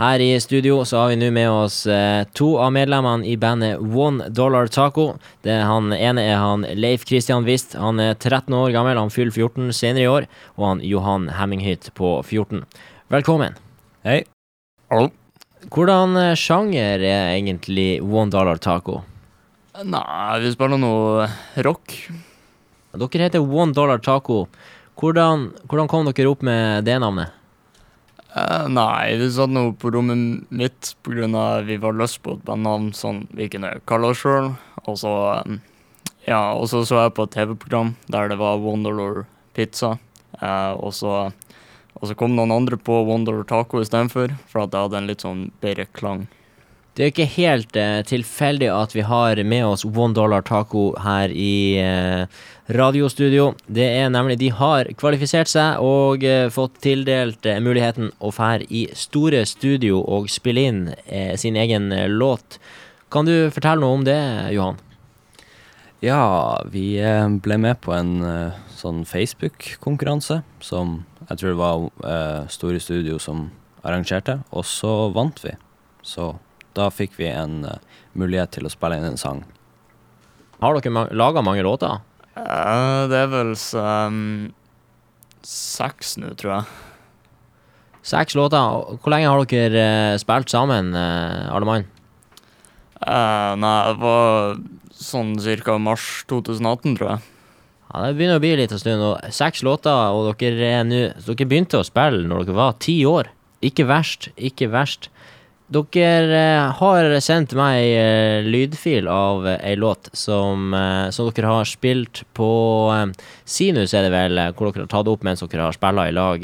Her i studio så har vi nå med oss eh, to av medlemmene i bandet One Dollar Taco. Det han ene er han Leif Christian Wist. Han er 13 år gammel, han fyller 14 senere i år. Og han Johan Hemminghytt på 14. Velkommen. Hei. Hallo. Hvordan eh, sjanger er egentlig One Dollar Taco? Nei, vi spiller noe rock. Dere heter One Dollar Taco. Hvordan, hvordan kom dere opp med det navnet? Eh, nei, vi satt nå på rommet mitt av vi var løs på et bandnavn som vi kunne kalle oss sjøl. Og så eh, ja, og så så jeg på et TV-program der det var Wonderlore pizza. Eh, og, så, og så kom noen andre på Wonderlore taco istedenfor, for at det hadde en litt sånn bedre klang. Det er ikke helt eh, tilfeldig at vi har med oss One Dollar Taco her i eh, radiostudio. Det er nemlig De har kvalifisert seg og eh, fått tildelt eh, muligheten å fære i store studio og spille inn eh, sin egen eh, låt. Kan du fortelle noe om det, Johan? Ja, vi ble med på en sånn Facebook-konkurranse som jeg tror det var Store Studio som arrangerte, og så vant vi. Så da fikk vi en eh, mulighet til å spille inn en sang. Har dere ma laga mange låter? Uh, det er vel um, seks nå, tror jeg. Seks låter. Hvor lenge har dere uh, spilt sammen, uh, alle mann? Uh, nei, det var sånn cirka mars 2018, tror jeg. Ja, Det begynner å bli litt en stund. Og seks låter, og dere er nå Dere begynte å spille når dere var ti år. Ikke verst, ikke verst. Dere eh, har sendt meg eh, lydfil av ei låt som, eh, som dere har spilt på Sinus, er det vel, hvor dere har tatt opp mens dere har spilla i lag.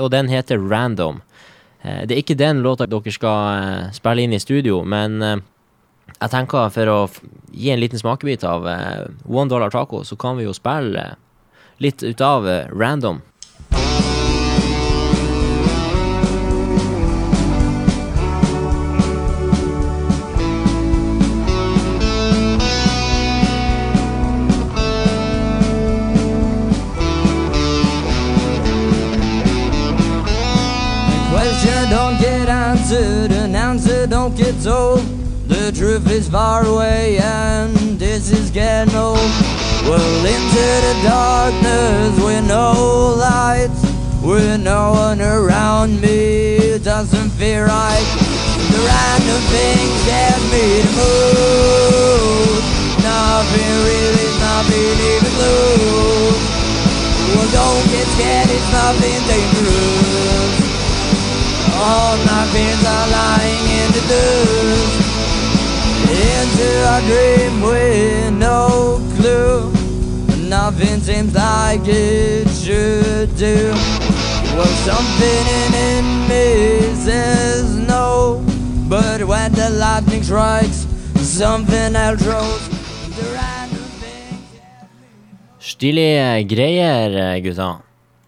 og den heter Random. Det er ikke den låta dere skal spille inn i studio, men jeg tenker for å gi en liten smakebit av One Dollar Taco, så kan vi jo spille litt ut av Random. Get answered, an answer don't get told. The truth is far away, and this is getting old. Well, into the darkness with no lights, with no one around me, it doesn't feel right. The random things get me to move. Nothing really, nothing even blue. Well, don't get scared, it's nothing dangerous. All my fears are lying in the dust. Into a dream with no clue. Nothing seems like it should do. Well, something in me says no. But when the lightning strikes Something else things Stilige greier, gutta.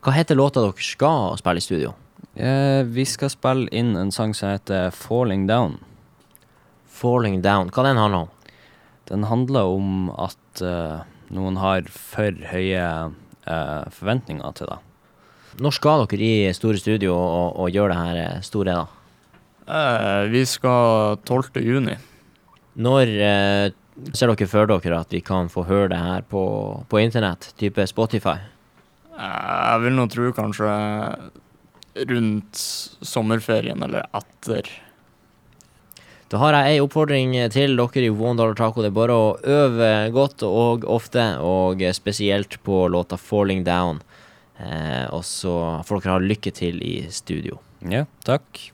Hva heter låta dere skal spille i studio? Eh, vi skal spille inn en sang som heter 'Falling Down'. Falling Down. Hva den handler om? Den handler om at eh, noen har for høye eh, forventninger til deg. Når skal dere i store studio og, og gjøre det her eh, store, da? Eh, vi skal 12. juni. Når eh, ser dere for dere at vi kan få høre det her på, på internett, type Spotify? Eh, jeg vil nå tro kanskje rundt sommerferien eller etter. Da har jeg ei oppfordring til dere i One Dollar Taco. Det er bare å øve godt og ofte, og spesielt på låta 'Falling Down'. Eh, og så får dere ha lykke til i studio. Ja, takk.